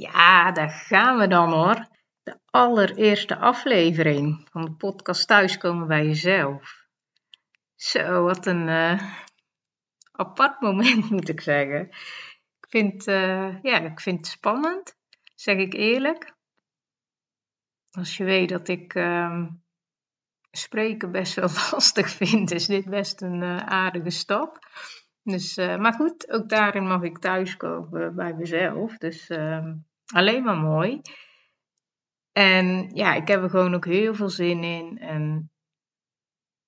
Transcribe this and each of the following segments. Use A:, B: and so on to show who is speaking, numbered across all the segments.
A: Ja, daar gaan we dan hoor. De allereerste aflevering van de podcast Thuiskomen bij Jezelf. Zo, wat een uh, apart moment moet ik zeggen. Ik vind, uh, ja, ik vind het spannend, zeg ik eerlijk. Als je weet dat ik uh, spreken best wel lastig vind, is dit best een uh, aardige stap. Dus, maar goed, ook daarin mag ik thuiskomen bij mezelf. Dus ehm, alleen maar mooi. En ja, ik heb er gewoon ook heel veel zin in. En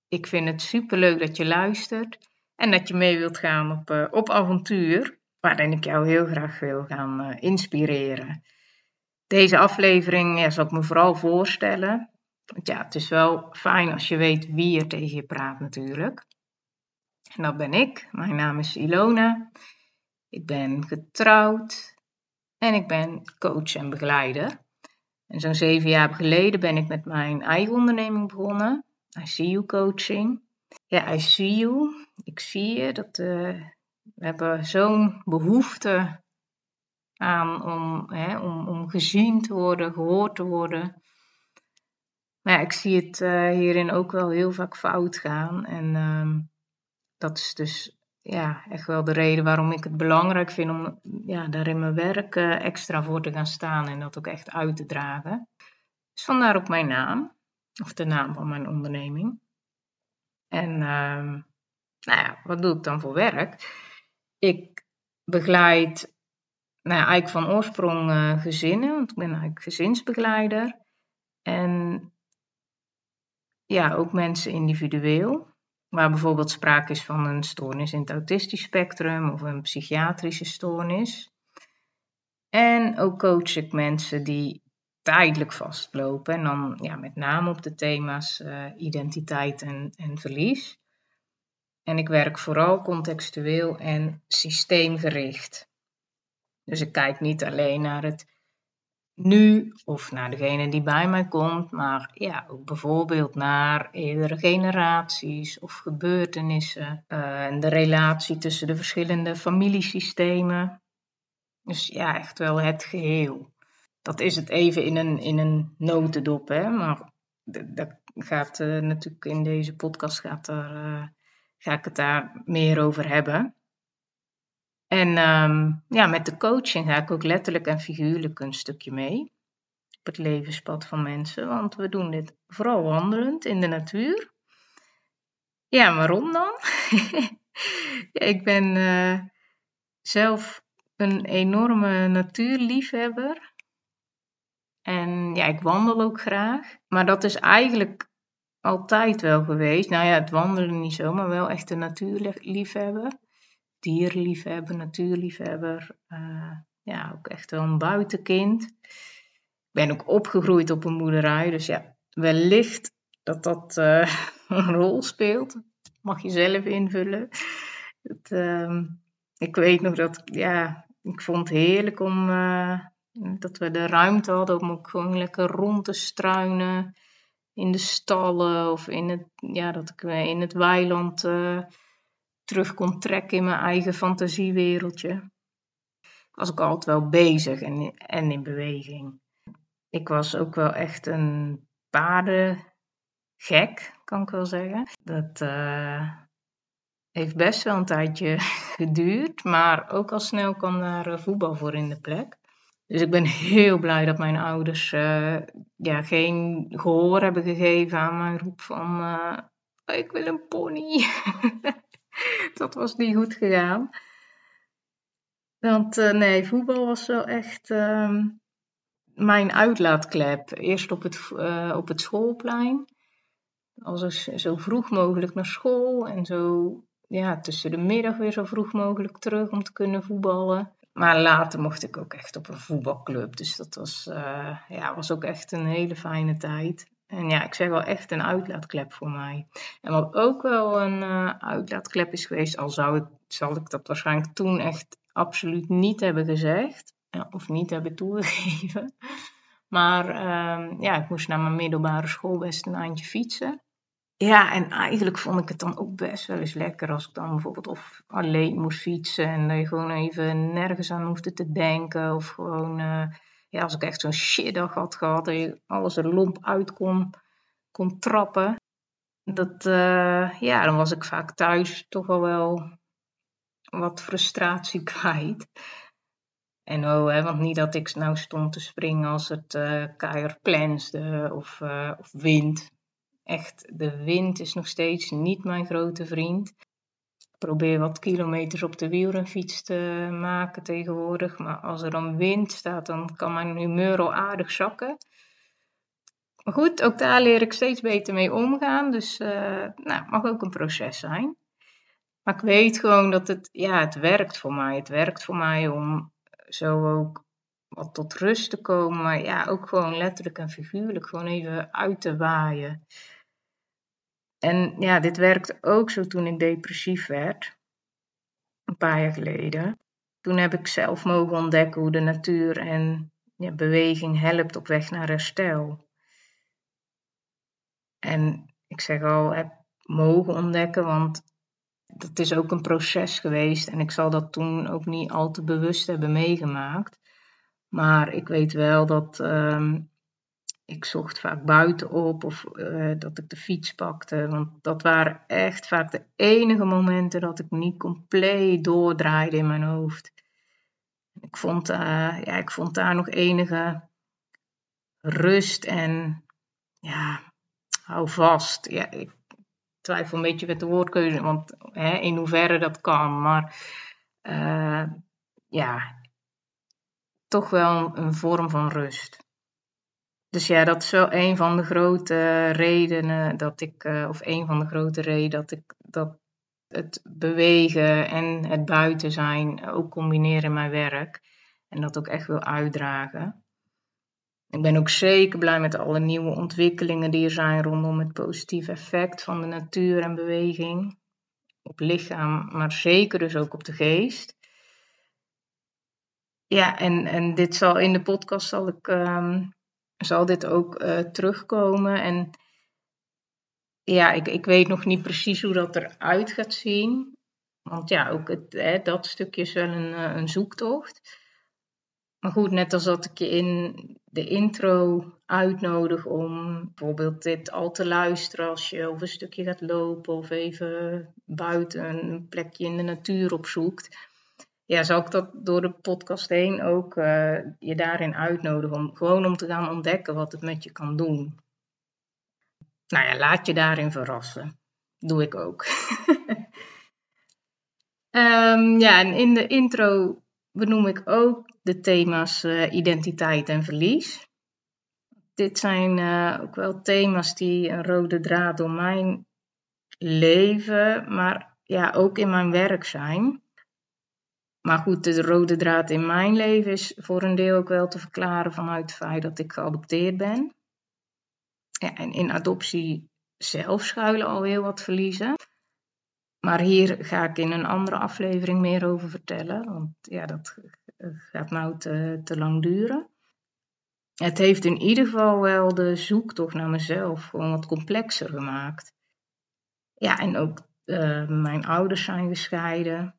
A: ik vind het super leuk dat je luistert. En dat je mee wilt gaan op, uh, op avontuur. Waarin ik jou heel graag wil gaan uh, inspireren. Deze aflevering ja, zal ik me vooral voorstellen. Want ja, het is wel fijn als je weet wie er tegen je praat natuurlijk. En dat ben ik. Mijn naam is Ilona. Ik ben getrouwd. En ik ben coach en begeleider. En zo'n zeven jaar geleden ben ik met mijn eigen onderneming begonnen. I See You Coaching. Ja, I See You. Ik zie je. Dat, uh, we hebben zo'n behoefte aan om, hè, om, om gezien te worden, gehoord te worden. Maar ik zie het uh, hierin ook wel heel vaak fout gaan. En uh, dat is dus ja, echt wel de reden waarom ik het belangrijk vind om ja, daar in mijn werk uh, extra voor te gaan staan en dat ook echt uit te dragen. Dus vandaar ook mijn naam, of de naam van mijn onderneming. En uh, nou ja, wat doe ik dan voor werk? Ik begeleid nou ja, eigenlijk van oorsprong uh, gezinnen, want ik ben eigenlijk gezinsbegeleider. En ja, ook mensen individueel waar bijvoorbeeld sprake is van een stoornis in het autistisch spectrum of een psychiatrische stoornis. En ook coach ik mensen die tijdelijk vastlopen en dan ja, met name op de thema's uh, identiteit en, en verlies. En ik werk vooral contextueel en systeemgericht. Dus ik kijk niet alleen naar het nu of naar degene die bij mij komt, maar ja, ook bijvoorbeeld naar eerdere generaties of gebeurtenissen uh, en de relatie tussen de verschillende familiesystemen. Dus ja, echt wel het geheel. Dat is het even in een, in een notendop, hè? maar dat gaat uh, natuurlijk in deze podcast gaat er, uh, ga ik het daar meer over hebben. En um, ja, met de coaching ga ik ook letterlijk en figuurlijk een stukje mee op het levenspad van mensen. Want we doen dit vooral wandelend in de natuur. Ja, waarom dan? ik ben uh, zelf een enorme natuurliefhebber. En ja, ik wandel ook graag. Maar dat is eigenlijk altijd wel geweest. Nou ja, het wandelen niet zo, maar wel echt een natuurliefhebber dierliefhebber, natuurliefhebber. Uh, ja, ook echt wel een buitenkind. Ik ben ook opgegroeid op een boerderij, dus ja, wellicht dat dat uh, een rol speelt. Mag je zelf invullen. Het, uh, ik weet nog dat, ja, ik vond het heerlijk om, uh, dat we de ruimte hadden om ook gewoon lekker rond te struinen. In de stallen of in het, ja, dat ik in het weiland terug kon trekken in mijn eigen fantasiewereldje. Ik was ook altijd wel bezig en, en in beweging. Ik was ook wel echt een paardengek, kan ik wel zeggen. Dat uh, heeft best wel een tijdje geduurd, maar ook al snel kwam daar eh, voetbal voor in de plek. Dus ik ben heel blij dat mijn ouders uh, ja, geen gehoor hebben gegeven aan mijn roep van ik wil een pony. dat was niet goed gegaan. Want uh, nee, voetbal was wel echt uh, mijn uitlaatklep. Eerst op het, uh, op het schoolplein. Als zo vroeg mogelijk naar school. En zo ja, tussen de middag weer zo vroeg mogelijk terug om te kunnen voetballen. Maar later mocht ik ook echt op een voetbalclub. Dus dat was, uh, ja, was ook echt een hele fijne tijd. En ja, ik zeg wel echt een uitlaatklep voor mij. En wat ook wel een uh, uitlaatklep is geweest, al zou ik, zal ik dat waarschijnlijk toen echt absoluut niet hebben gezegd. Of niet hebben toegegeven. Maar uh, ja, ik moest naar mijn middelbare school best een eindje fietsen. Ja, en eigenlijk vond ik het dan ook best wel eens lekker als ik dan bijvoorbeeld of alleen moest fietsen en dat je gewoon even nergens aan hoefde te denken. Of gewoon, uh, ja, als ik echt zo'n shitdag had gehad, je alles er lomp uit kon, kon trappen. Dat, uh, ja, dan was ik vaak thuis toch al wel wat frustratie kwijt. En oh, hè, want niet dat ik nou stond te springen als het uh, keihard of, uh, of wind. Echt, de wind is nog steeds niet mijn grote vriend. Probeer wat kilometers op de wielrenfiets te maken tegenwoordig. Maar als er dan wind staat, dan kan mijn humeur al aardig zakken. Maar goed, ook daar leer ik steeds beter mee omgaan. Dus uh, nou, het mag ook een proces zijn. Maar ik weet gewoon dat het, ja, het werkt voor mij. Het werkt voor mij om zo ook wat tot rust te komen. Maar ja, ook gewoon letterlijk en figuurlijk gewoon even uit te waaien. En ja, dit werkte ook zo toen ik depressief werd. Een paar jaar geleden. Toen heb ik zelf mogen ontdekken hoe de natuur en ja, beweging helpt op weg naar herstel. En ik zeg al, heb mogen ontdekken, want dat is ook een proces geweest. En ik zal dat toen ook niet al te bewust hebben meegemaakt. Maar ik weet wel dat um, ik zocht vaak buiten op of uh, dat ik de fiets pakte. Want dat waren echt vaak de enige momenten dat ik niet compleet doordraaide in mijn hoofd. Ik vond, uh, ja, ik vond daar nog enige rust en ja, hou vast. Ja, ik twijfel een beetje met de woordkeuze, want hè, in hoeverre dat kan. Maar uh, ja, toch wel een vorm van rust. Dus ja, dat is wel een van de grote redenen dat ik, uh, of een van de grote redenen dat ik dat het bewegen en het buiten zijn ook combineer in mijn werk. En dat ook echt wil uitdragen. Ik ben ook zeker blij met alle nieuwe ontwikkelingen die er zijn rondom het positieve effect van de natuur en beweging. Op lichaam, maar zeker dus ook op de geest. Ja, en, en dit zal in de podcast zal ik um, zal dit ook uh, terugkomen. En ja, ik, ik weet nog niet precies hoe dat eruit gaat zien. Want ja, ook het, hè, dat stukje is wel een, eh, een zoektocht. Maar goed, net als dat ik je in de intro uitnodig om bijvoorbeeld dit al te luisteren als je over een stukje gaat lopen of even buiten een plekje in de natuur opzoekt ja, zal ik dat door de podcast heen ook uh, je daarin uitnodigen. Om, gewoon om te gaan ontdekken wat het met je kan doen. Nou ja, laat je daarin verrassen. Doe ik ook. um, ja, en in de intro benoem ik ook de thema's uh, identiteit en verlies. Dit zijn uh, ook wel thema's die een rode draad door mijn leven, maar ja, ook in mijn werk zijn. Maar goed, de rode draad in mijn leven is voor een deel ook wel te verklaren vanuit het feit dat ik geadopteerd ben. Ja, en in adoptie zelf schuilen al heel wat verliezen. Maar hier ga ik in een andere aflevering meer over vertellen, want ja, dat gaat nou te, te lang duren. Het heeft in ieder geval wel de zoektocht naar mezelf gewoon wat complexer gemaakt. Ja, en ook uh, mijn ouders zijn gescheiden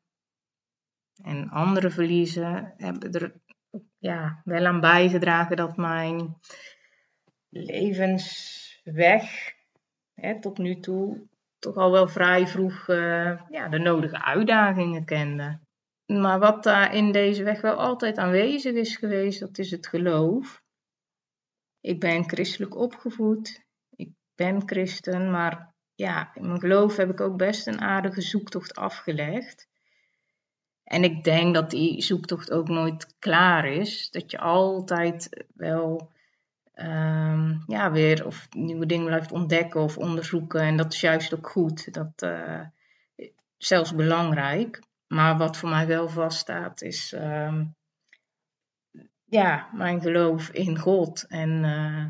A: en andere verliezen hebben er ja, wel aan bijgedragen dat mijn levensweg hè, tot nu toe toch al wel vrij vroeg uh, ja, de nodige uitdagingen kende. Maar wat daar in deze weg wel altijd aanwezig is geweest, dat is het geloof. Ik ben christelijk opgevoed, ik ben christen, maar ja, in mijn geloof heb ik ook best een aardige zoektocht afgelegd. En ik denk dat die zoektocht ook nooit klaar is. Dat je altijd wel um, ja, weer of nieuwe dingen blijft ontdekken of onderzoeken. En dat is juist ook goed. Dat uh, zelfs belangrijk. maar wat voor mij wel vaststaat is ehm, ja, mijn geloof in God en eh,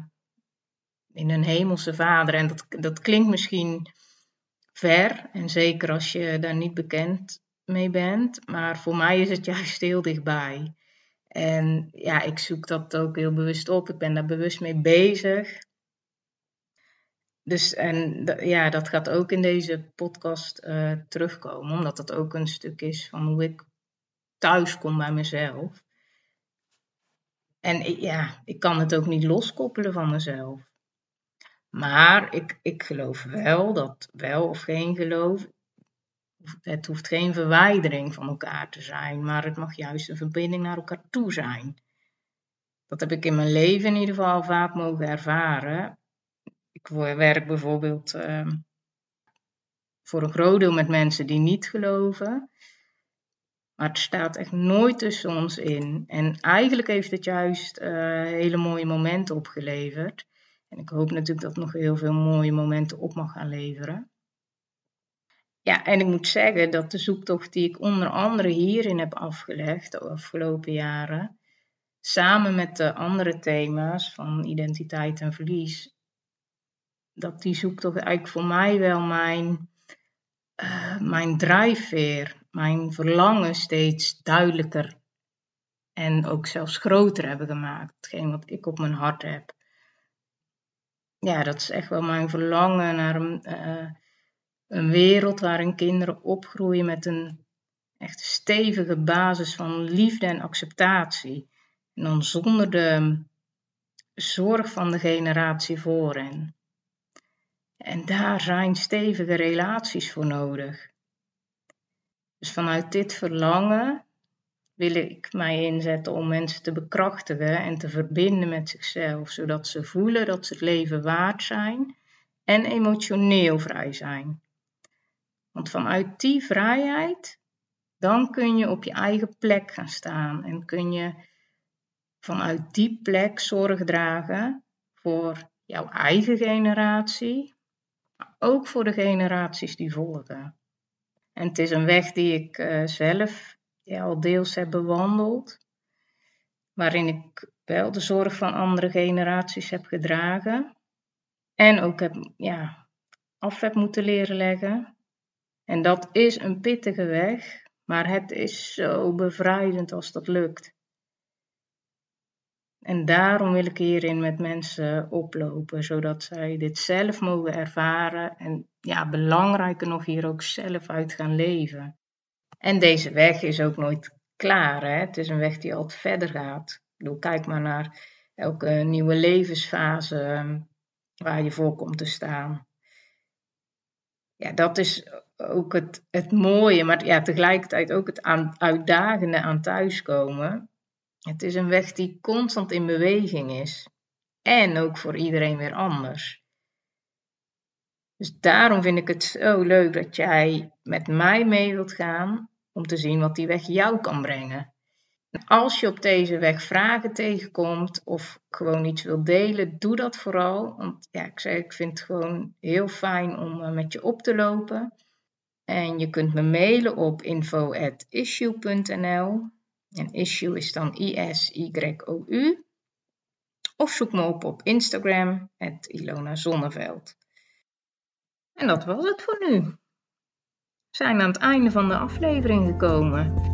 A: in een hemelse vader. En dat, dat klinkt misschien ver en zeker als je daar niet bekend mee bent, maar voor mij is het juist heel dichtbij. En ja, ik zoek dat ook heel bewust op. Ik ben daar bewust mee bezig. Dus en ja, dat gaat ook in deze podcast uh, terugkomen, omdat dat ook een stuk is van hoe ik thuis kom bij mezelf. En ja, ik kan het ook niet loskoppelen van mezelf. Maar ik, ik geloof wel dat wel of geen geloof, het hoeft geen verwijdering van elkaar te zijn, maar het mag juist een verbinding naar elkaar toe zijn. Dat heb ik in mijn leven in ieder geval vaak mogen ervaren. Ik werk bijvoorbeeld ehm, voor een groot deel met mensen die niet geloven. Maar het staat echt nooit tussen ons in. En eigenlijk heeft het juist uh, hele mooie momenten opgeleverd. En ik hoop natuurlijk dat het nog heel veel mooie momenten op mag gaan leveren. Ja, en ik moet zeggen dat de zoektocht die ik onder andere hierin heb afgelegd de afgelopen jaren, samen met de andere thema's van identiteit en verlies, dat die zoektocht eigenlijk voor mij wel mijn, uh, mijn drijfveer, mijn verlangen steeds duidelijker en ook zelfs groter hebben gemaakt. Hetgeen wat ik op mijn hart heb. Ja, dat is echt wel mijn verlangen naar een, uh, een wereld waarin kinderen opgroeien met een echt stevige basis van liefde en acceptatie. En dan zonder de zorg van de generatie voor hen. En daar zijn stevige relaties voor nodig. Dus vanuit dit verlangen wil ik mij inzetten om mensen te bekrachtigen en te verbinden met zichzelf, zodat ze voelen dat ze het leven waard zijn en emotioneel vrij zijn. Want vanuit die vrijheid, dan kun je op je eigen plek gaan staan en kun je vanuit die plek zorg dragen voor jouw eigen generatie, maar ook voor de generaties die volgen. En het is een weg die ik uh, zelf al deels heb bewandeld, waarin ik wel de zorg van andere generaties heb gedragen en ook heb, ja, af heb moeten leren leggen. En dat is een pittige weg, maar het is zo bevrijdend als dat lukt. En daarom wil ik hierin met mensen oplopen, zodat zij dit zelf mogen ervaren en ja, belangrijker nog hier ook zelf uit gaan leven. En deze weg is ook nooit klaar. Hè? Het is een weg die altijd verder gaat. Ik kijk maar naar elke nieuwe levensfase ehm, waar je voor komt te staan. Ja, dat is ook het, het mooie, maar ja, tegelijkertijd ook het uitdagende aan thuiskomen. Het is een weg die constant in beweging is. En ook voor iedereen weer anders. Dus daarom vind ik het zo leuk dat jij met mij mee wilt gaan om te zien wat die weg jou kan brengen. Als je op deze weg vragen tegenkomt of gewoon iets wilt delen, doe dat vooral. Want ja, ik zeg, ik vind het gewoon heel fijn om eh, met je op te lopen. En je kunt me mailen op info.issue.nl. En issue is dan I-S-Y-O-U. Of zoek me op op Instagram, het Ilona Zonneveld. En dat was het voor nu. We zijn aan het einde van de aflevering gekomen.